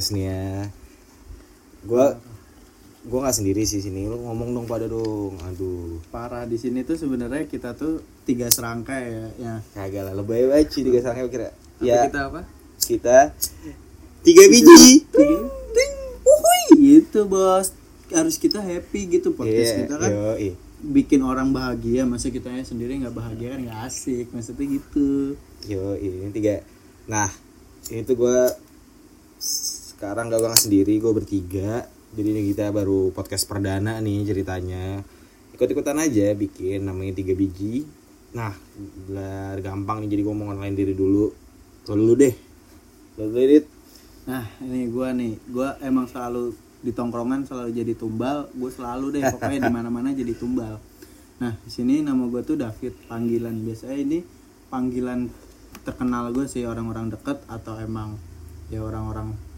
podcast nih ya. Gua gua nggak sendiri sih sini. Lu ngomong dong pada dong. Aduh. parah di sini tuh sebenarnya kita tuh tiga serangkai ya ya Kagak lah lebay banget sih tiga sange kira. Tapi Ya kita apa kita tiga biji. tiga ting uhui gitu bos harus kita happy gitu podcast Iya, kita kan yoi. bikin orang bahagia masa kita sendiri nggak bahagia kan nggak asik maksudnya gitu Yo, ini tiga. Nah, ini tuh gue sekarang gak gak sendiri, gue bertiga. Jadi ini kita baru podcast perdana nih ceritanya. Ikut-ikutan aja bikin namanya tiga biji. Nah, biar gampang nih jadi gue mau online diri dulu. Lo dulu deh. Lo dulu Dit. nah ini gua nih gua emang selalu di tongkrongan selalu jadi tumbal gue selalu deh pokoknya di mana mana jadi tumbal nah di sini nama gue tuh David panggilan biasanya ini panggilan terkenal gue sih orang-orang deket atau emang ya orang-orang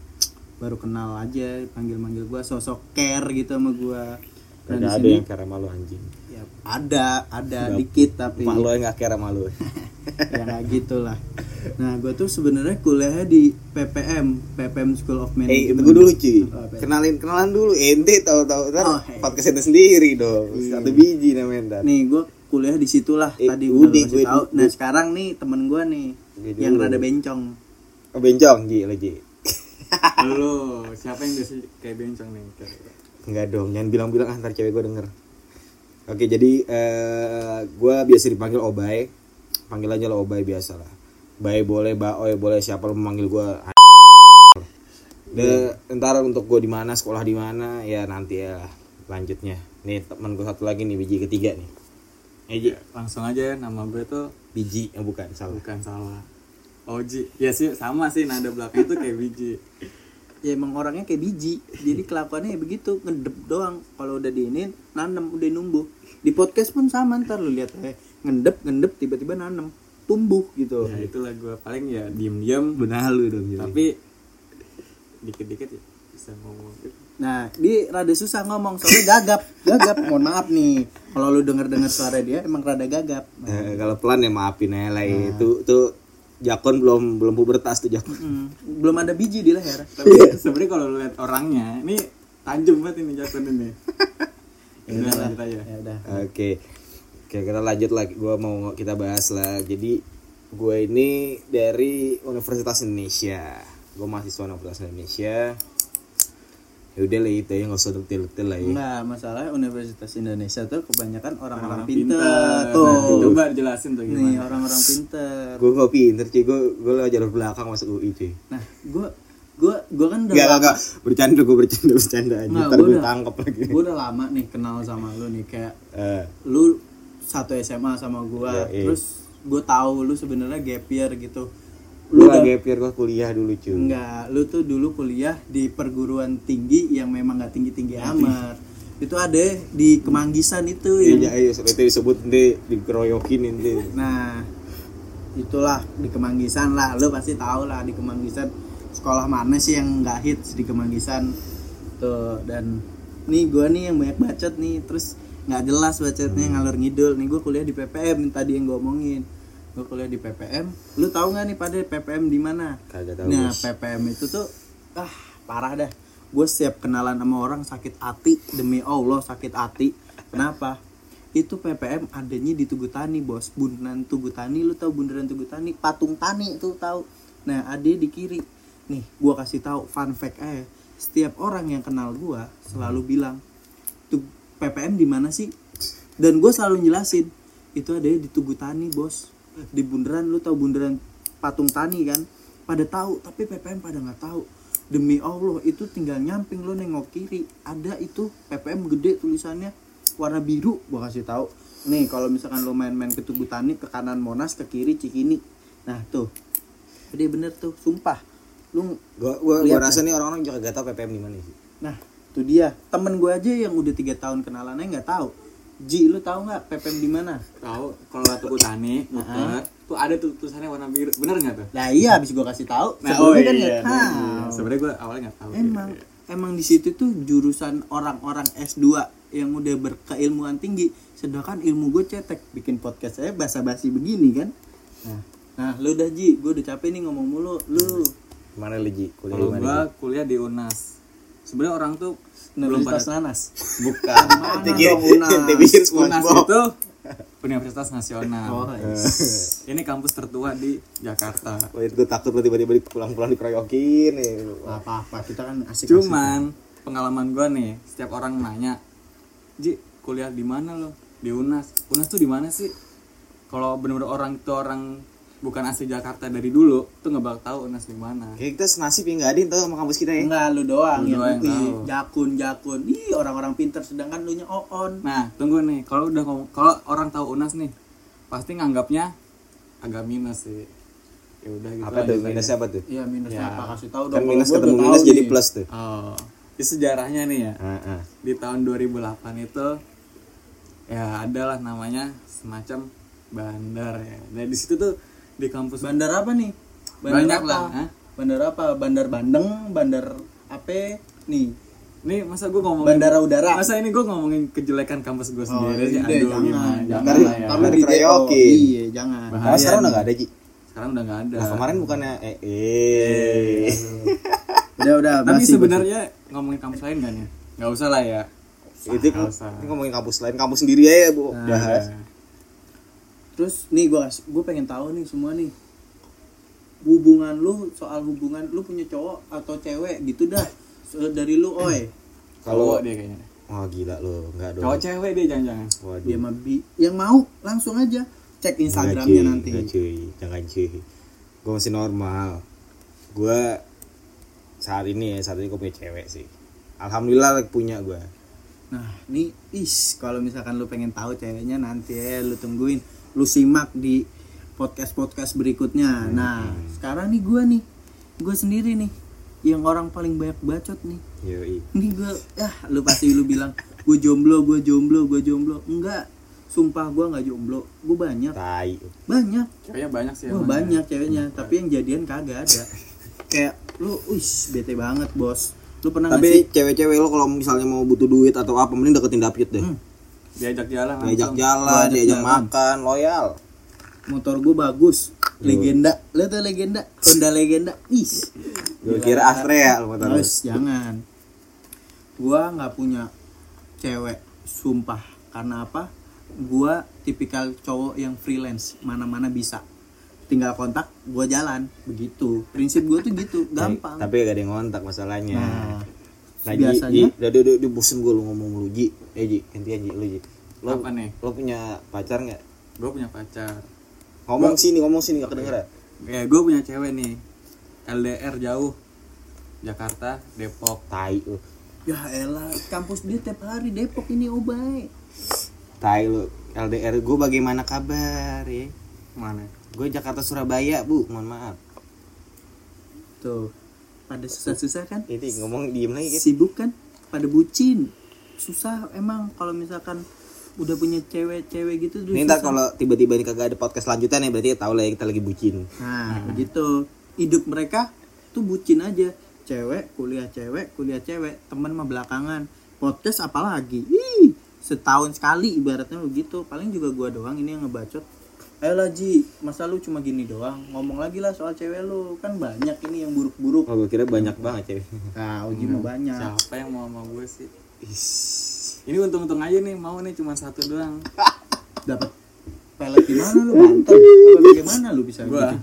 baru kenal aja panggil-manggil gue sosok care gitu sama gue Gak ada sini yang care sama lo anjing. ya ada ada dikit tapi Mak lo yang gak care sama lo. ya nggak gitu lah nah gue tuh sebenarnya kuliahnya di PPM PPM School of Eh, Management itu gue dulu cuy. Oh? Kenalin kenalan dulu. Ente tahu-tahu ntar Oh, hey. podcast ente sendiri dong. Iya. Satu biji namanya ntar. nih gue kuliah di situ lah Eh, tadi udah, gue- tahu nah sekarang nih temen gue nih yang rada bencong Oh, bencong Ji, lo Ji. Lu siapa yang biasa kayak bencong nih Enggak dong, jangan bilang-bilang ah, ntar cewek gue denger. Oke, jadi eh gue biasa dipanggil Obay. Panggil aja lo Obay biasa lah. Bay boleh, Baoy boleh, siapa lo memanggil gue. De, ntar untuk gue di mana, sekolah di mana, ya nanti ya lanjutnya. Nih teman gue satu lagi nih, biji ketiga nih. Eh, Ji. langsung aja nama gue tuh Biji, oh, bukan, salah. bukan salah Oji ya sih sama sih nada belakang itu kayak biji. Ya emang orangnya kayak biji. Jadi kelakuannya ya begitu ngedep doang. Kalau udah diinin nanem udah numbuh. Di podcast pun sama ntar lu lihat eh ngendep ngendep tiba-tiba nanem. Tumbuh gitu. Ya itulah gue paling ya diem diem Benar lu dong, Ji. tapi dikit dikit ya bisa ngomong. Nah, dia rada susah ngomong soalnya gagap, gagap. Mohon maaf nih, kalau lu denger dengar suara dia emang rada gagap. Eh, kalau pelan ya maafin ya lah itu tuh Jakon belum belum pubertas tuh Jakon. Mm, belum ada biji di leher. tapi sebenarnya kalau lu lihat orangnya ini tajam banget ini jakun ini ya udah lanjut aja Ya udah. Oke. Oke, kita lanjut lagi. Gua mau kita bahas lah. Jadi gue ini dari Universitas Indonesia. Gue mahasiswa Universitas Indonesia. Ya udah lah itu ya nggak usah detail-detail lah ya. Enggak, masalah Universitas Indonesia tuh kebanyakan orang-orang Orang pinter. pinter. Tuh. Nah, coba jelasin tuh Nih, gimana orang-orang pinter. Gue nggak pinter cuy. Gue gue lewat jalur belakang masuk UI cuy. Nah, gua gua gua kan udah Gak, gak, lama, gak. Bercanda gue bercanda bercanda aja. Nggak, Ntar gue udah- tangkap lagi. gua udah lama nih kenal sama lu nih kayak Eh, lu satu SMA sama gua. Ya, iya. Terus gua tahu lu sebenarnya gap year gitu. Lu udah- lagi gap gue kuliah dulu cuy. Enggak, lu tuh dulu kuliah di perguruan tinggi yang memang nggak tinggi-tinggi amat. Itu ada di Kemanggisan itu Iya, yang iya, itu disebut nanti dikeroyokin nanti. Nah, itulah di Kemanggisan lah. Lu pasti tahu lah di Kemanggisan sekolah mana sih yang nggak hits di Kemanggisan tuh dan nih gua nih yang banyak bacot nih terus nggak jelas bacotnya ngalur ngidul nih gua kuliah di PPM tadi yang gua omongin gua kuliah di PPM lu tahu nggak nih pada PPM di mana? Kagak tahu. nah Bos. PPM itu tuh ah parah dah. Gue siap kenalan sama orang sakit hati demi Allah sakit hati. Kenapa? Itu PPM adanya di Tugu Tani bos. Bundaran Tugu Tani lu tahu bundaran Tugu Tani? Patung tani itu tahu nah ada di kiri. Nih gua kasih tahu fun fact aja. Setiap orang yang kenal gua selalu bilang tuh PPM di mana sih? Dan gue selalu jelasin itu ada di Tugu Tani bos di bundaran lu tahu bundaran patung tani kan? Pada tahu tapi PPM pada nggak tahu. Demi Allah itu tinggal nyamping lo nengok kiri. Ada itu PPM gede tulisannya warna biru. Gua kasih tahu. Nih kalau misalkan lo main-main ke Tugu Tani ke kanan Monas ke kiri Cikini. Nah tuh. Gede bener tuh sumpah. Lu Gua gua, gua rasa nih orang-orang juga gak tau PPM di mana sih. nah tuh dia. Temen gue aja yang udah tiga tahun kenalannya nggak tahu Ji lu tahu nggak PPM di mana tahu kalau tuku tani muter tuh ada tuh tulisannya warna biru bener nggak tuh Nah iya habis gua kasih tahu. Nah, Sebelumnya oh kan iya, nggak iya, tahu. iya. sebenarnya gue awalnya nggak tahu Emang Iya, iya. emang di situ tuh jurusan orang-orang S2 yang udah berkeilmuan tinggi. Sedangkan ilmu gue cetek bikin podcast saya basa-basi begini kan. Nah, nah lu udah Ji, gue udah capek nih ngomong mulu. Lu Mana lu Ji? Kuliah Kalau gua kuliah di UNAS. Sebenarnya orang tuh Universitas pada Nanas Bukan. Mana dong, Unas? UNAS itu Universitas Nasional. oh Ini kampus tertua di Jakarta. Wah, gue takut lo tiba-tiba di- pulang-pulang dikeroyokin nih. Gak apa-apa kita kan asik Cuman pengalaman gua nih, setiap orang nanya, "Ji, kuliah di mana lo?" Di UNAS. UNAS tuh di mana sih? Kalau bener-bener orang itu orang bukan asli Jakarta dari dulu, tuh nggak bakal tahu UNAS di mana. Kayak kita senasib ya nggak ada yang tahu sama kampus kita ya. enggak lu doang Lu yang, doang tahu. jakun jakun ih orang-orang pinter sedangkan lu nya oon Nah, tunggu nih. Kalau udah kalau orang tahu UNAS nih, pasti nganggapnya agak minus sih. Ya udah gitu. Apa tuh minusnya apa tuh? iya minusnya Ya. apa kasih tahu dong Kan kalau minus ketemu minus jadi nih. plus tuh. Oh, di sejarahnya nih ya. Heeh. Di tahun 2008 itu ya adalah namanya semacam bandar ya. Dan di situ tuh di kampus bandar apa nih Banyak apa? lah, hah? bandar apa bandar Bandeng bandar apa nih Nih masa gue ngomongin bandara udara Masa ini gue ngomongin kejelekan kampus gue oh, sendiri sih. iya, Aduh jangan gimana? jangan Jangan ya. Karena dikeroyokin. iya jangan Bahaya. Nah, sekarang nih. udah nggak ada Ji. Sekarang udah nggak ada. Nah, kemarin bukannya eh, eh. udah udah Tapi sebenarnya ngomongin kampus lain kan ya? Nggak usah lah ya. itu Nggak usah. ini ngomongin kampus lain, kampus sendiri aja, Bu. Nah. Bahas. Terus nih gua gue pengen tahu nih semua nih hubungan lu soal hubungan lu punya cowok atau cewek gitu dah So, dari lu oi Kalau cowok dia kayaknya. Wah, gila lo, enggak dong. Cowok cewek dia jangan-jangan. Waduh. dia mah bi yang mau langsung aja cek Enggak, Instagramnya cuy. nanti Enggak, cuy. Jangan cuy. Gue masih normal. Gue saat ini ya, saat ini gue punya cewek sih. Alhamdulillah punya gue. Nah nih is kalau misalkan lu pengen tahu ceweknya nanti ya lu tungguin lu simak di podcast podcast berikutnya nah sekarang nih gua nih gue sendiri nih yang orang paling banyak bacot nih Yoi. ini gue ya lu pasti lu bilang gue jomblo gue jomblo gue jomblo enggak sumpah gue nggak jomblo gue banyak Tai. banyak Ceweknya banyak sih. Ya. banyak ceweknya tapi yang jadian kagak ada kayak lu uish bete banget bos lu pernah Tapi cewek-cewek lo kalau misalnya mau butuh duit atau apa mending deketin David deh. Hmm. Diajak jalan Diajak langsung. jalan, Gua ajak diajak jalan. makan, loyal. motor gue bagus legenda lu tuh legenda Honda legenda is Gue kira Astrea lo motor lo. Terus jangan gua nggak punya cewek sumpah karena apa gua tipikal cowok yang freelance mana-mana bisa tinggal kontak gua jalan begitu prinsip gua tuh gitu gampang Tapi gak ada yang ngontak masalahnya. nah Nah, biasanya Ji, udah udah udah, udah bosen gue lu ngomong lu Ji. Eh Ji, gantian Ji, lu Ji. Lo, Apa nih? lo punya pacar nggak? Gue punya pacar. Ngomong sini, ngomong sini gak kedengeran. Ya gue punya cewek nih. LDR jauh. Jakarta, Depok. Tai lu. ya elah kampus dia tiap hari Depok ini obay Tai lu. LDR gue bagaimana kabar ya? Mana? Gue Jakarta Surabaya bu, mohon maaf. tuh pada susah-susah kan Ini ngomong diem lagi kan? sibuk kan pada bucin susah emang kalau misalkan udah punya cewek-cewek gitu Ini ntar kalau tiba-tiba nih kagak ada podcast lanjutan ya berarti tau lah ya kita lagi bucin. Nah, begitu. Hidup mereka tuh bucin aja. Cewek, kuliah cewek, kuliah cewek, teman mah belakangan. Podcast apalagi? Ih, setahun sekali ibaratnya begitu. Paling juga gua doang ini yang ngebacot. Ayolah Ji, masa lu cuma gini doang? Ngomong lagi lah soal cewek lu. Kan banyak ini yang buruk-buruk. Oh gue kira banyak banget cewek. Nah, Uji mah banyak. Siapa yang mau sama gue sih? Ini untung-untung aja nih mau nih cuma satu doang. Dapat pelet di mana lu? Banten. Apa bagaimana lu bisa Gua, gitu?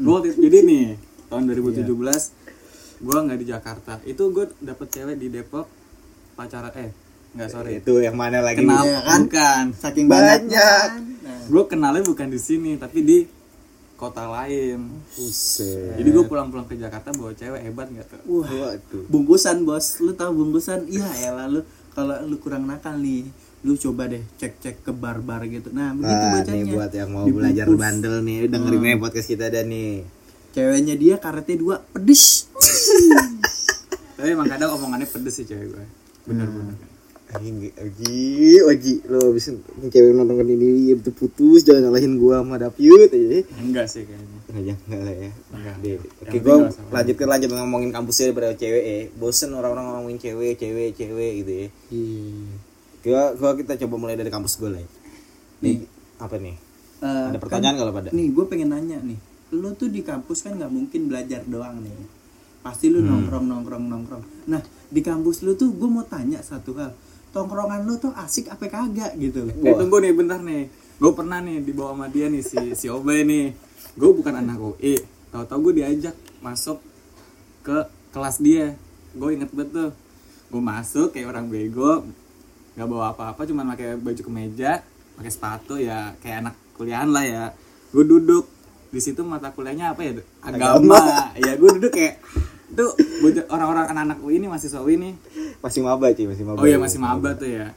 gua jadi nih tahun 2017 gua nggak di Jakarta. Itu gue dapet cewek di Depok pacaran eh nggak sorry. Itu yang mana lagi? Kenal Iya kan? bukan. Saking Banyak. banyaknya. Nah, Gue kenalnya bukan di sini tapi di kota lain. Buset. Jadi gue pulang-pulang ke Jakarta bawa cewek hebat nggak tuh? Wah, Waduh. bungkusan bos lu tahu bungkusan iya elah lu kalau lu kurang nakal nih lu coba deh cek cek ke bar bar gitu nah begitu Ah, bacanya nih buat yang mau Dibungkus. belajar bandel nih, dengerin nih podcast kita ada nih. ceweknya dia karetnya dua pedes Tapi emang kadang omongannya pedes sih cewek gue. Bener-bener. Anjing, Oji, Oji, lo abis cewek nonton ini ya betul putus, jangan nyalahin gua sama Davyut aja. Enggak sih kayaknya. Nggak, jangan nggak lah ya. Enggak. Deh, Oke, gua sama. lanjut ngomongin kampusnya daripada cewek ya. Bosen orang-orang ngomongin cewek, cewek, cewek gitu ya. Gua, gua kita coba mulai dari kampus gue lah. Ya. Nih, apa nih? Eh, Ada pertanyaan kalau pada? nih gue pengen nanya nih lu tuh di kampus kan nggak mungkin belajar doang nih pasti lu nongkrong nongkrong nongkrong nah di kampus lu tuh gue mau tanya satu hal tongkrongan lu tuh asik apa kagak gitu loh Eh tunggu nih bentar nih. Gue pernah nih dibawa sama dia nih si si Obay nih. Gue bukan anak UI. Tahu-tahu gue diajak masuk ke kelas dia. Gue inget tuh. Gue masuk kayak orang bego. Gak bawa apa-apa cuma pakai baju kemeja, pakai sepatu ya kayak anak kuliahan lah ya. Gue duduk di situ mata kuliahnya apa ya? Agama. ya gue duduk kayak tuh orang-orang anak-anak UI ini mahasiswa UI nih Masih maba cuy, masih maba. Oh iya masih maba tuh ya.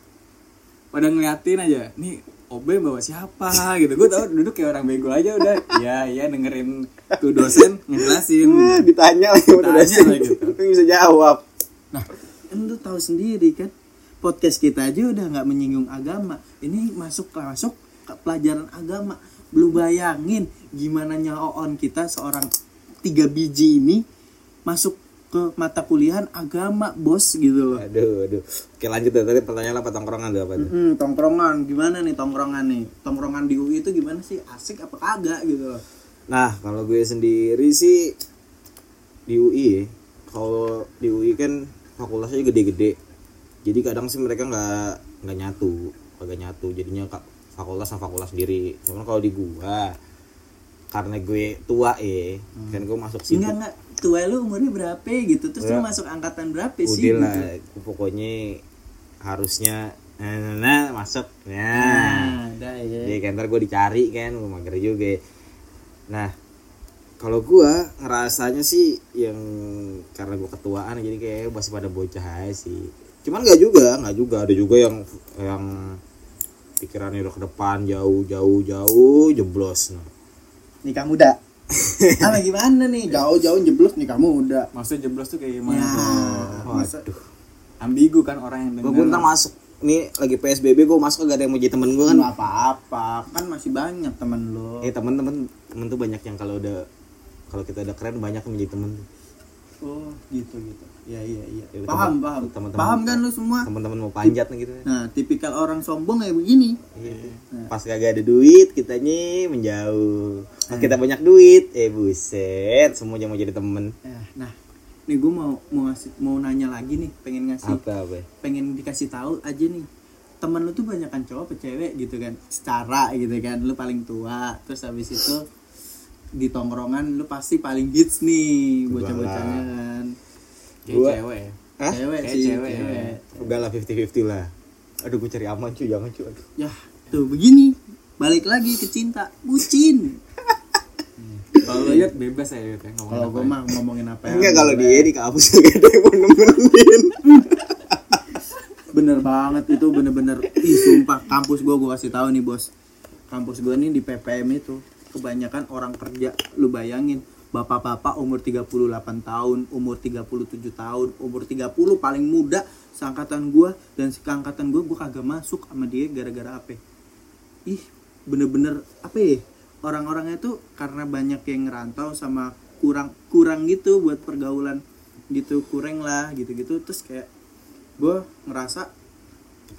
Pada ngeliatin aja, nih Obe bawa siapa gitu. Gue tau duduk kayak orang bego aja udah. Iya iya dengerin tuh dosen ngejelasin. Eh, ditanya lagi sama dosen. tuh. Tapi bisa jawab. Nah, kan lu tahu sendiri kan, podcast kita aja udah nggak menyinggung agama. Ini masuk masuk ke pelajaran agama. Belum bayangin gimana nyaoon kita seorang tiga biji ini masuk ke mata kuliahan agama bos gitu loh. Aduh, aduh. Oke lanjut deh. Tadi pertanyaan apa tongkrongan tuh apa tuh? Hmm, tongkrongan gimana nih tongkrongan nih? Tongkrongan di UI itu gimana sih? Asik apa kagak gitu loh. Nah, kalau gue sendiri sih di UI ya. Kalau di UI kan fakultasnya gede-gede. Jadi kadang sih mereka nggak nggak nyatu, kagak nyatu. Jadinya kak fakultas sama fakultas sendiri. Cuman kalau di gua karena gue tua ya, kan gue masuk situ. Enggak enggak tua lu umurnya berapa gitu terus lu Ya. masuk angkatan berapa sih? Udah lah, gitu. pokoknya harusnya nah, nah, nah, masuk. Nah, Nah, dah ya. Jadi kan ntar gue dicari kan, gue mager juga. Nah, kalau gue ngerasanya sih yang karena gue ketuaan jadi kayak masih pada bocah aja sih. Cuman nggak juga, nggak juga ada juga yang yang pikirannya udah ke depan jauh jauh jauh jeblos. Nah, nikah muda apa gimana nih jauh-jauh jeblos nikah muda Maksudnya jeblos tuh kayak gimana? ya tuh? masa Ambigu kan orang yang gue denger. bentar masuk nih lagi PSBB gue masuk gak ada yang mau jadi temen gue kan. nggak apa-apa kan masih banyak temen lo Eh temen-temen temen tuh banyak yang kalau udah kalau kita udah keren banyak yang menjadi temen. Oh gitu gitu ya iya iya Ya, paham teman- paham teman-teman- paham kan lu semua Temen-temen mau panjat nih gitu. nah tipikal orang sombong kayak begini Iya. Pas kagak ada duit, kitanya menjauh. Pas kita banyak duit, eh buset, semuanya mau jadi temen. Ya, nah nih gue mau mau ngasih mau nanya lagi nih pengen ngasih Apa apa? pengen dikasih tahu aja nih temen lu tuh banyak kan cowok apa cewek gitu kan secara gitu kan lu paling tua terus habis itu di tongkrongan lu pasti paling hits nih bocah-bocahnya kan Gua- cewek ya. Hah? cewek sih cewek, cewek, ya. Udah lah 50-50 lah. Aduh gue cari aman cuy, jangan cuy. Aduh. ya tuh begini balik lagi ke cinta bucin Kalau lu lihat bebas ya Yud, ya, ngomong kalau apa gue ya. mah ngomongin apa ya Enggak kalau dia di kampus gak ada yang mau nemenin. bener banget itu bener-bener ih sumpah kampus gue gue kasih tahu nih bos kampus gue nih di PPM itu kebanyakan orang kerja lu bayangin bapak-bapak umur 38 tahun umur 37 tahun umur 30 paling muda seangkatan gue dan seangkatan gue gue kagak masuk sama dia gara-gara apa ih bener-bener apa ya? Orang-orangnya tuh karena banyak yang ngerantau sama kurang kurang gitu buat pergaulan gitu kurang lah gitu-gitu. Terus kayak gue ngerasa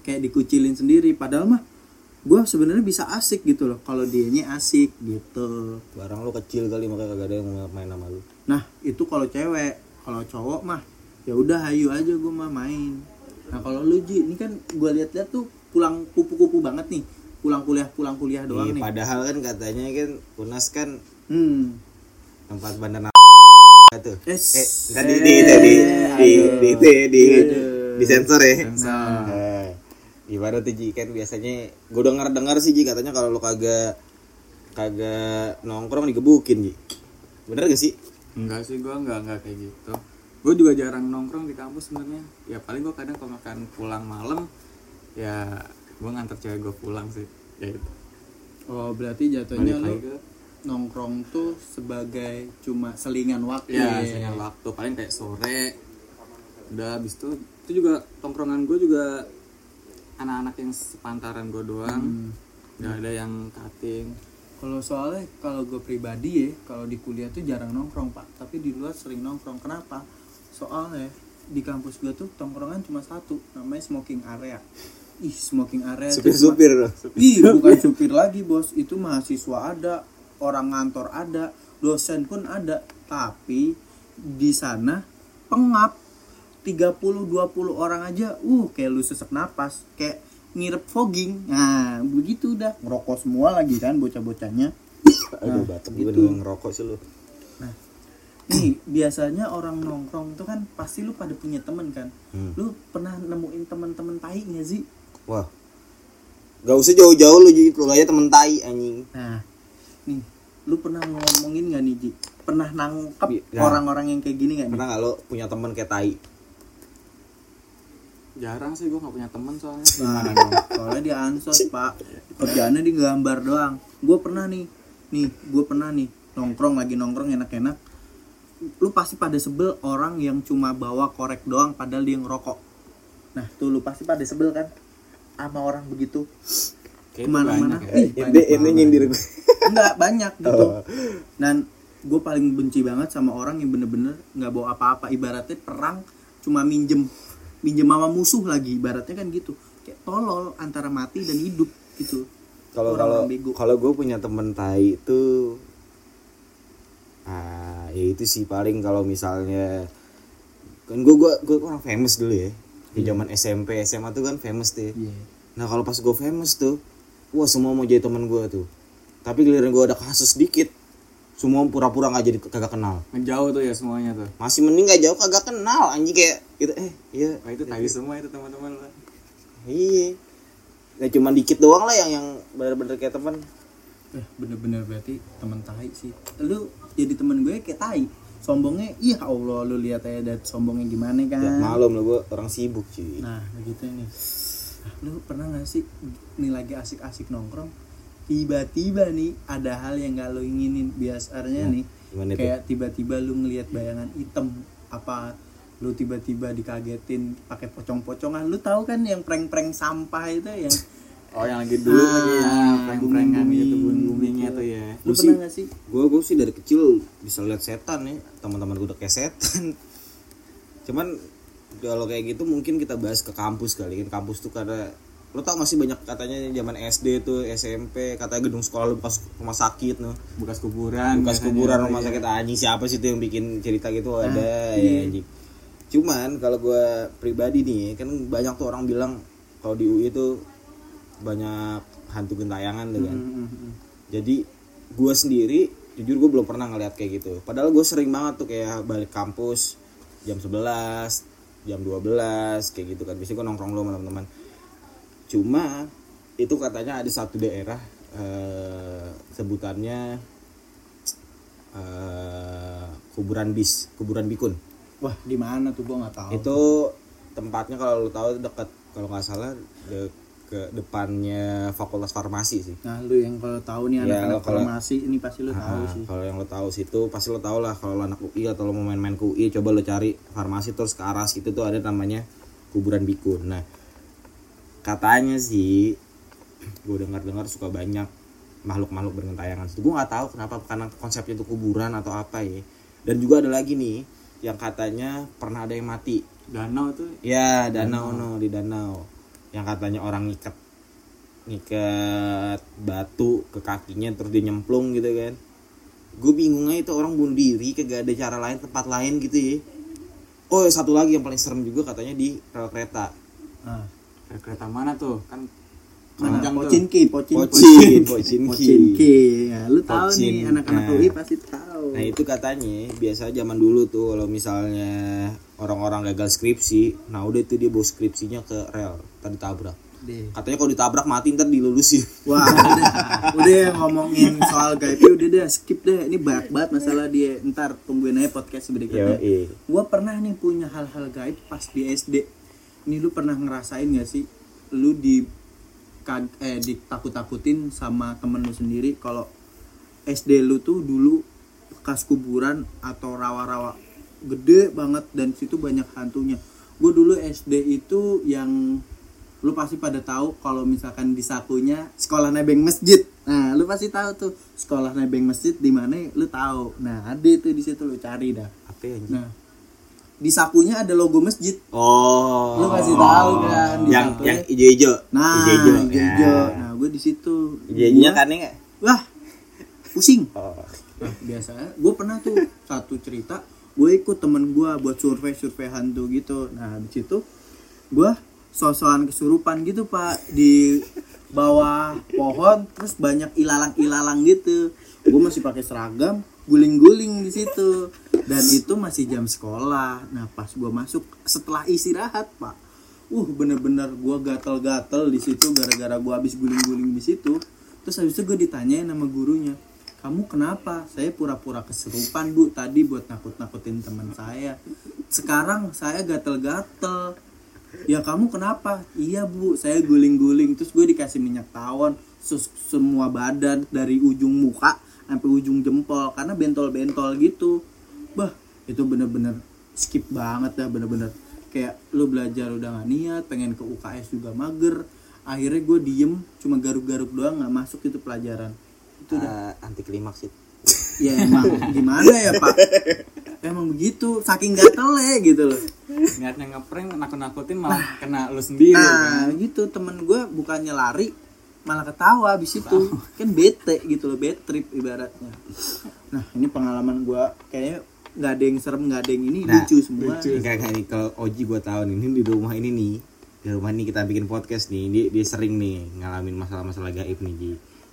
kayak dikucilin sendiri. Padahal mah gue sebenarnya bisa asik gitu loh kalau dianya asik gitu barang lo kecil kali makanya kagak ada yang main sama lu nah itu kalau cewek kalau cowok mah ya udah hayu aja gue mah main nah kalau lu ji ini kan gue lihat-lihat tuh pulang kupu-kupu banget nih pulang kuliah pulang kuliah doang Iyi, nih padahal kan katanya kan unas kan hmm. tempat bandar itu eh tadi di tadi di di di di sensor ya sensor Gimana tuh Ji kan biasanya gue denger dengar sih Ji katanya kalau lu kagak kagak nongkrong digebukin Ji. Bener gak sih? Enggak sih gua enggak enggak kayak gitu. Gue juga jarang nongkrong di kampus sebenarnya. Ya paling gua kadang kalau makan pulang malam ya gua nganter cewek gua pulang sih. Ya itu. oh berarti jatuhnya lu ke nongkrong tuh sebagai cuma selingan waktu ya seingat waktu paling kayak sore udah habis itu itu juga tongkrongan gue juga anak-anak yang sepantaran gue doang nggak ada yang cutting Kalau soalnya kalau gue pribadi ya, kalau di kuliah tuh jarang nongkrong pak, tapi di luar sering nongkrong. Kenapa? Soalnya di kampus gue tuh tongkrongan cuma satu, namanya smoking area. Ih smoking area. cuma- Supir-supir loh. Ih bukan supir lagi bos, itu mahasiswa ada, orang ngantor ada, dosen pun ada. Tapi di sana pengap 30 20 orang aja uh kayak lu sesak napas kayak ngirep fogging nah begitu udah ngerokok semua lagi kan bocah-bocahnya Aduh, Nah, batuk gitu. ngerokok sih lu. nih biasanya orang nongkrong tuh kan pasti lu pada punya temen kan Hmm. lu pernah nemuin temen-temen tai nggak sih Wah. Gak usah jauh-jauh lu jadi lu aja temen tai anjing. nah nih lu pernah ngomongin nggak nih Ji pernah nangkep Bi- ya. orang-orang yang kayak gini nggak nih Pernah gak lo punya temen kayak tai? Jarang sih gue nggak punya teman soalnya. Nah, soalnya dia ansos pak. Kerjaannya di gambar doang. Gue pernah nih nih gue pernah nih nongkrong lagi nongkrong enak-enak. Lu pasti pada sebel orang yang cuma bawa korek doang padahal dia ngerokok. Nah tuh lu pasti pada sebel kan? Sama orang begitu. Ke mana-mana? banyak ya. Ih, Ini ini banget. nyindir gue. enggak banyak gitu. Oh. dan gue paling benci banget sama orang yang bener-bener nggak bawa apa-apa. Ibaratnya perang cuma minjem minjem sama musuh lagi ibaratnya kan gitu kayak tolol antara mati dan hidup gitu Kalau kalau kalau gue punya temen tai itu ah ya itu sih paling kalau misalnya kan gue gue gue orang famous dulu ya di zaman SMP SMA tuh kan famous tuh ya. Iya. Nah kalau pas gue famous tuh, wah semua mau jadi teman gue tuh. Tapi giliran gue ada kasus dikit, semua pura-pura nggak jadi kagak kenal. ngejauh tuh ya semuanya tuh Masih mending nggak jauh kagak kenal, anjing kayak gitu. Eh iya, Wah itu tadi semua itu teman-teman lah iya. Ya cuma dikit doang lah yang yang bener-bener kayak teman. eh bener-bener berarti temen tai sih lu jadi temen gue kayak tai sombongnya iya Allah lu lihat aja dat sombongnya gimana kan Ya, malum lah gue orang sibuk cuy. nah begitu nih Nah, lu pernah gak sih nih lagi asik-asik nongkrong tiba-tiba nih ada hal yang gak lu inginin biasanya Nah, nih gimana tuh? kayak tiba-tiba lu ngelihat bayangan hitam apa lu tiba-tiba dikagetin pakai pocong-pocongan lu tahu kan yang prank-prank sampah itu yang oh yang lagi dulu Ah, lagi ya prank-prankan gitu boomingnya gitu. tuh ya lu Gua pernah sih- gak sih Gue gue sih dari kecil bisa lihat setan ya. Teman-teman gue udah kayak setan. Cuman kalau kayak gitu mungkin kita bahas ke kampus kali kan kampus tuh karena lo tau masih banyak katanya zaman SD tuh SMP katanya gedung sekolah lu bekas rumah sakit no bekas kuburan bekas kuburan tuh, rumah ya. sakit anjing siapa sih tuh yang bikin cerita gitu? Ah, ada iya. ya anjing. Cuman kalau gue pribadi nih kan banyak tuh orang bilang kalau di UI itu banyak hantu gentayangan tuh kan. Hmm, hmm, jadi gue sendiri jujur gue belum pernah ngeliat kayak gitu. Padahal gue sering banget tuh kayak balik kampus jam 11 jam 12 kayak gitu kan. Biasanya gue nongkrong lo sama teman-teman cuma itu katanya ada satu daerah eh, sebutannya eh, kuburan bis kuburan bikun. Wah di mana tuh? Gua nggak tahu. Itu tempatnya kalau lu tahu dekat kalau nggak salah de- ke depannya fakultas farmasi sih. Nah lu yang kalau tahu nih Ya, anak-anak kalau- farmasi ini pasti lu tahu Ah, sih. Kalau yang lo tahu situ pasti lo tahu lah kalau lo anak UI atau lo mau main-main ke UI coba lo cari farmasi terus ke arah situ tuh ada namanya kuburan bikun. Nah katanya sih gue dengar-dengar suka banyak makhluk-makhluk bergentayangan situ. Gue nggak tahu kenapa karena konsepnya itu kuburan atau apa ya. Dan juga ada lagi nih yang katanya pernah ada yang mati. danau tuh Ya danau no di danau yang katanya orang ngikat ngikat batu ke kakinya terus dia nyemplung gitu kan gue bingungnya itu orang bunuh diri kagak ada cara lain tempat lain gitu ya oh satu lagi yang paling serem juga katanya di rel kereta ah. Kayak kereta mana tuh kan panjang tuh Pocinki, Pocinki. Pocin, Pocinki. Pocinki. Ya, lu tahu Pocin. nih anak-anak Nah. UI pasti tahu. nah itu katanya biasa zaman dulu tuh kalau misalnya orang-orang gagal skripsi nah udah itu dia bawa skripsinya ke rel tadi tabrak Deh. katanya kalau ditabrak mati ntar dilulusin Wah, udah, udah ngomongin soal gaib udah deh skip deh. Ini banyak banget masalah dia. Ntar tungguin aja podcast berikutnya. Yoi. Gua pernah nih punya hal-hal gaib pas di SD. Ini lu pernah ngerasain gak sih? Lu di kag- eh ditakut-takutin sama temen lu sendiri kalau SD lu tuh dulu bekas kuburan atau rawa-rawa gede banget dan situ banyak hantunya. Gue dulu SD itu yang lu pasti pada tahu kalau misalkan di sakunya sekolah nebeng masjid. Nah, lu pasti tahu tuh sekolah nebeng masjid di mana lu tahu. Nah, ada itu di situ lu cari dah. apa ya? Nah, di sakunya ada logo masjid. Oh. Lu kasih tahu kan, di yang sampulnya. yang ijo-ijo. Nah, ijo-ijo. hijau-hijau. Ya. Nah, gue di situ. Ijo-ijonya Gua- kan enggak? Wah, pusing. Oh. Nah, biasanya gue pernah tuh satu cerita gue ikut temen gue buat survei survei hantu gitu nah di situ gue sosokan kesurupan gitu pak di bawah pohon terus banyak ilalang ilalang gitu gue masih pakai seragam guling-guling di situ. Dan itu masih jam sekolah. Nah pas gue masuk setelah istirahat pak uh bener-bener gue gatel-gatel di situ gara-gara gue habis guling-guling di situ. Terus habis itu gue ditanyain sama gurunya kamu kenapa? Saya pura-pura keserupan bu tadi buat nakut-nakutin teman saya. Sekarang saya gatel-gatel. Ya kamu kenapa? Iya bu saya guling-guling. Terus gue dikasih minyak tawon semua badan dari ujung muka sampai ujung jempol karena bentol-bentol gitu. Bah itu bener-bener skip banget dah bener-bener. Kayak lu belajar udah gak niat pengen ke UKS juga mager. Akhirnya gue diem cuma garuk-garuk doang nggak masuk itu pelajaran. Itu udah Ah, anti klimaks sih. Ya emang. Gimana ya pak? Emang begitu saking gatel gitu loh. Niatnya ngeprank nakut-nakutin malah kena lu sendiri nah kan? gitu. Temen gue bukannya lari malah ketawa abis itu. Kan bete gitu loh bad trip ibaratnya. Nah ini pengalaman gue kayaknya nggak ada yang serem nggak ada yang ini Nah, lucu semua. Enggak enggak nih kalau Oji gue tahu nih ini di rumah ini nih di rumah ini kita bikin podcast nih dia, dia sering nih ngalamin masalah-masalah gaib nih Ji.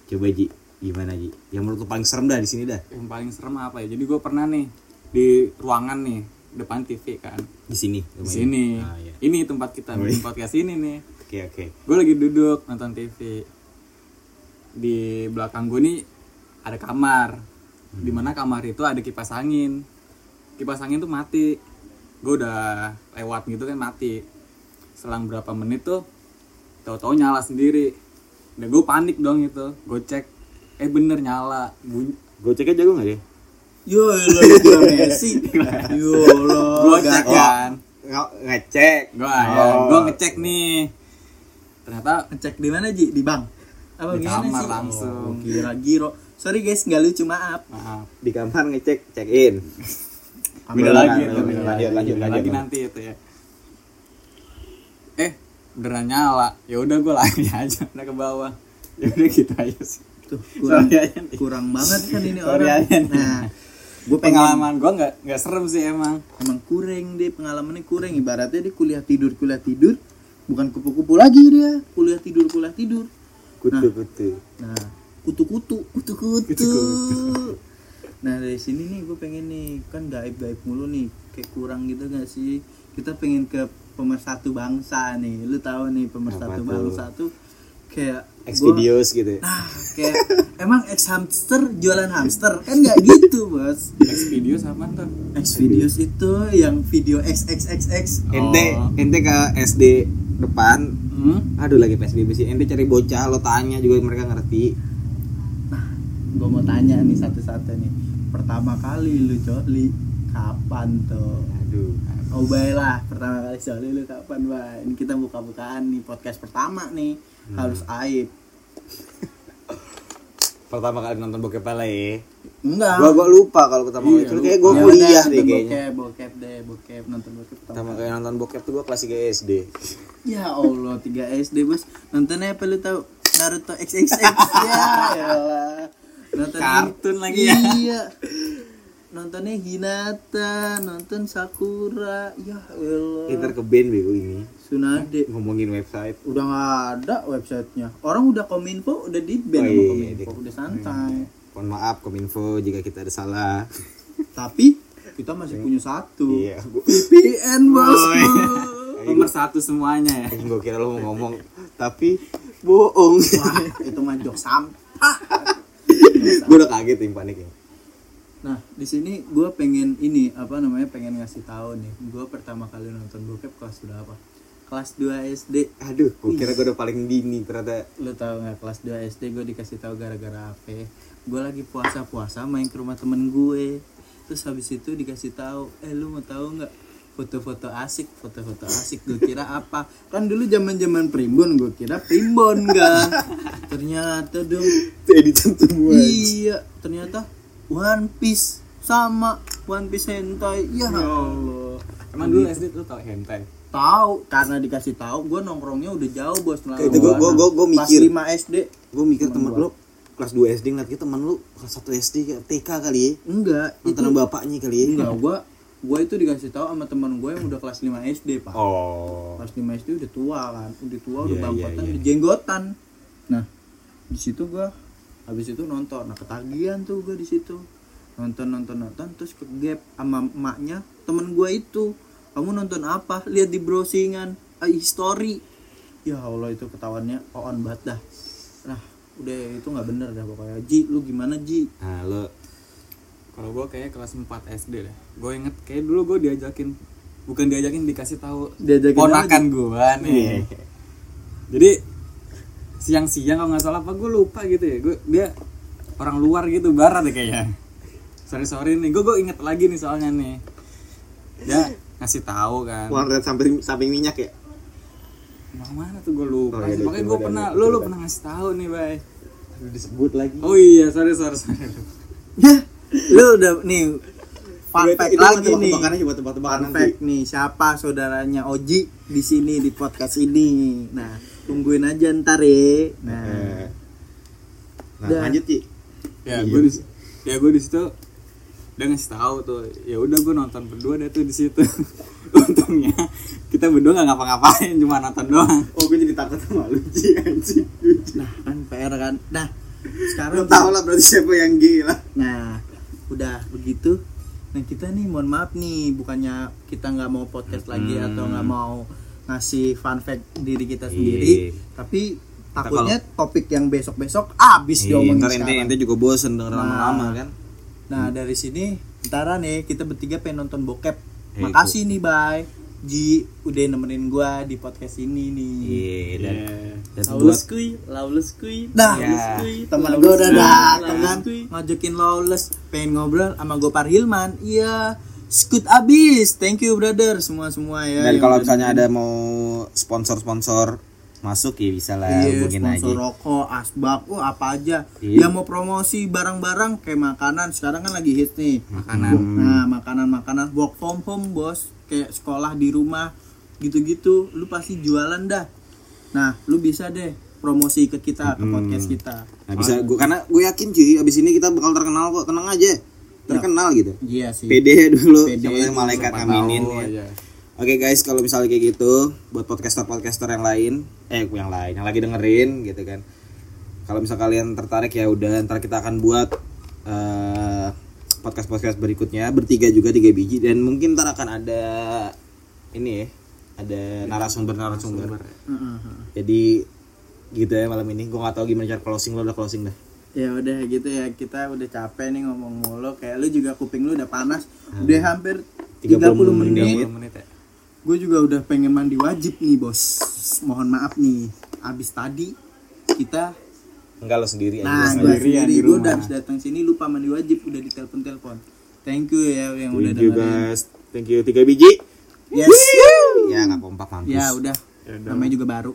Coba Ji gimana Ji? Yang menurut lu paling serem dah di sini dah. Yang paling serem apa ya? Jadi gue pernah nih di ruangan nih depan TV kan. Di sini di sini. Ah, iya. ini tempat kita Oh, bikin iya. podcast ini nih. Oke oke. Gue lagi duduk nonton TV di belakang gue nih ada kamar. Hmm. di mana kamar itu ada kipas angin. Kipas angin tuh mati. Gue udah lewat gitu kan mati. Selang berapa menit tuh tahu-tahu nyala sendiri. Dan gue panik dong itu gue cek eh bener nyala. Bunyi gue ceknya jago nggak ya? Yo lo itu Messi. Yo lo gue cek kan. Nggak ngecek. Gue Oh. gue ngecek nih. Ternyata ngecek di mana ji? Di bank apa Di kamar sih? langsung. Oh, kira giro. Sorry guys nggak lucu maaf. Maaf. Di kamar ngecek check in beda lagi lanjut, lanjut, lagi, lanjut, lanjut. lagi nanti itu ya. Eh beneran nyala. Ya udah gue lari aja udah ke bawah. Ya udah gitu aja sih. Tuh kurang kurang banget kan ini orang. Nah gue pengalaman gue nggak nggak serem sih emang. Emang kurang deh pengalamannya kurang. Ibaratnya dia kuliah tidur kuliah tidur bukan kupu-kupu lagi dia. Kuliah tidur kuliah tidur kutu kutu nah. Kutu-kutu. Kutu-kutu. Kutu-kutu. nah dari sini nih gue pengen nih kan gaib-gaib mulu nih kayak kurang gitu gak sih? Kita pengen ke pemersatu bangsa nih. Lu tahu nih pemersatu Apa tuh? bangsa tuh kayak X gua- videos gitu ya. nah kayak emang ex hamster jualan hamster kan nggak gitu bos. Next video sama tuh? X videos itu yang video XXXX ente Oh. ente ke SD depan. Hmm? aduh lagi PSBB sih. Ente cari bocah lo tanya juga mereka ngerti. Gue mau tanya nih satu-satu nih. Pertama kali lu coli kapan tuh aduh oh baiklah. Pertama kali coli lu kapan bay ini kita buka-bukaan nih podcast pertama nih. Harus aib pertama kali nonton bokep apa ya enggak. Gua gua lupa kalau pertama kali. Iya, itu lupa. kayak gua Ya kuliah udah, deh kayaknya. bokep bokep deh bokep nonton bokep pertama kali nonton bokep tuh gua kelas 3 SD ya Allah 3 SD bos. Nontonnya apa lu tahu Naruto XXX ya elah. nonton Kartun lagi. ya. iya. Nontonnya Hinata nonton Sakura. Ya Allah. Ntar ke band bego ini Tsunade ngomongin website. Udah nggak ada websitenya. Orang udah kominfo udah di ban Oh, sama iya, kominfo di- udah santai. mohon maaf kominfo jika kita ada salah. Tapi kita masih punya satu. Iya. VPN bos Oh, nomor satu semuanya. Ya gua kira lo mau ngomong tapi bohong. Wah itu mah jok sampah. Gua udah kaget tim panik ya. Nah di sini gue pengen ini apa namanya pengen ngasih tahu nih. Gue pertama kali nonton bokep kelas berapa kelas 2 SD aduh gua kira gua udah paling dini ternyata. Lu tahu nggak kelas 2 SD gue dikasih tahu gara-gara apa gue lagi puasa-puasa main ke rumah temen gue. Terus habis itu dikasih tahu eh lu mau tahu nggak? Foto-foto asik foto-foto asik. Gue kira apa? Kan dulu zaman zaman primbon gue kira primbon kan ternyata dong. Editan semua. Iya ternyata One Piece sama One Piece hentai. Ya Allah emang dulu SD tuh tau hentai. Tahu karena dikasih tahu gue nongkrongnya udah jauh bos Kayak itu gua- gua- gua- gua mikir. pas 5 SD. Gua mikir Temen temen lu kelas 2 SD ngeliat kita temen lu kelas 1 SD TK kali ya? Enggak nonton bapaknya kali ya? Enggak gua gue itu dikasih tahu sama teman gue yang udah kelas 5 SD pak. Oh. Kelas 5 SD udah tua kan? Udah tua udah Iya, bangkotan iya, iya. udah jenggotan. Nah di situ gue habis itu nonton. Nah ketagihan tuh gue di situ. Nonton nonton nonton terus ke gap sama emaknya temen gue itu kamu nonton apa lihat di browsingan ah, history ya allah itu ketahuannya on banget dah nah udah itu nggak bener dah pokoknya Ji lu gimana Ji nah lo Kalau gue kayak kelas 4 SD deh. Gue inget kayak dulu gue diajakin bukan diajakin dikasih tahu Diajakin ponakan gue nih. Jadi siang-siang kalau nggak salah apa gue lupa gitu ya. Gue dia orang luar gitu barat deh kayaknya. Sore-sore nih gue gue inget lagi nih soalnya nih. Dia ngasih tahu kan. warnet samping samping minyak ya Mau mana tuh gue lupa. Oh, iya, coba gue pernah, coba lu lu dah. pernah ngasih tahu nih, bay. Aduh, disebut lagi Oh iya, sorry sorry sorry. ya lu udah nih fun Itu- fact itu lagi tebak-tebakan nih aja buat tebak-tebakan Fun nanti. fact nih siapa saudaranya Oji di sini di podcast ini nah tungguin aja ntar ya nah nah lanjut Ci ya Iya. gue di ya gue di situ dia ngasih tahu tuh ya udah gue nonton berdua deh tuh di situ untungnya kita berdua nggak ngapa-ngapain cuma nonton doang oh gue jadi takut sama lu anjing nah kan PR kan nah sekarang tau lah berarti siapa yang gila nah udah begitu nah kita nih mohon maaf nih bukannya kita nggak mau podcast lagi Hmm. atau nggak mau ngasih fun fact diri kita Iya. sendiri tapi takutnya topik yang besok-besok abis Iya, diomongin ente, sekarang. ente juga bosen denger Nah. lama-lama kan Nah dari sini ntar nih kita bertiga pengen nonton bokep. Eh, Makasih nih bye. Ji udah nemenin gua di podcast ini nih. iya dan, dan buat Lawless kuy, lawless kuy, Dah. Temen lawless gue udah datang lawless kan ngajakin lawless pengen ngobrol sama Gopar Hilman. Iya, skut abis. Thank you brother semua semua ya. dan kalau misalnya ada mau sponsor-sponsor masuk ya bisa lah Iya, hubungin sponsor aja rokok, asbak, oh apa aja. Iya. Yang mau promosi barang-barang kayak makanan, sekarang kan lagi hit nih. makanan Nah, makanan-makanan work from home, Bos. Kayak sekolah di rumah gitu-gitu, lu pasti jualan dah. Nah, lu bisa deh promosi ke kita, ke Hmm. podcast kita. nah bisa gue karena gue yakin cuy abis ini kita bakal terkenal kok tenang aja terkenal gitu Iya sih. PD dulu PD siapa tahu dulu, malaikat Siapa aminin ya. aja. Oke guys, kalau misalnya kayak gitu, buat podcaster-podcaster yang lain, eh yang lain, yang lagi dengerin gitu kan. Kalau misal kalian tertarik ya udah, ntar kita akan buat eh, podcast-podcast berikutnya bertiga juga tiga biji dan mungkin ntar akan ada ini ya, ada narasumber-narasumber. Heeh. Jadi gitu ya malam ini. Gue nggak tahu gimana cara closing lo udah closing dah. Ya udah gitu ya, kita udah capek nih ngomong mulu. Kayak lu juga kuping lu udah panas. Udah hampir 30, 30 menit. 30 menit ya Gue juga udah pengen mandi wajib nih, Bos. Mohon maaf nih. Abis tadi kita Enggak lo sendiri Nah, gue sendiri di gue udah harus datang sini lupa mandi wajib udah ditelepon-telepon. Thank you ya yang udah Thank you dengerin. guys. Thank you tiga biji. Yes. Ya nggak kompak mampus. Ya udah. Ya udah. Namanya juga baru.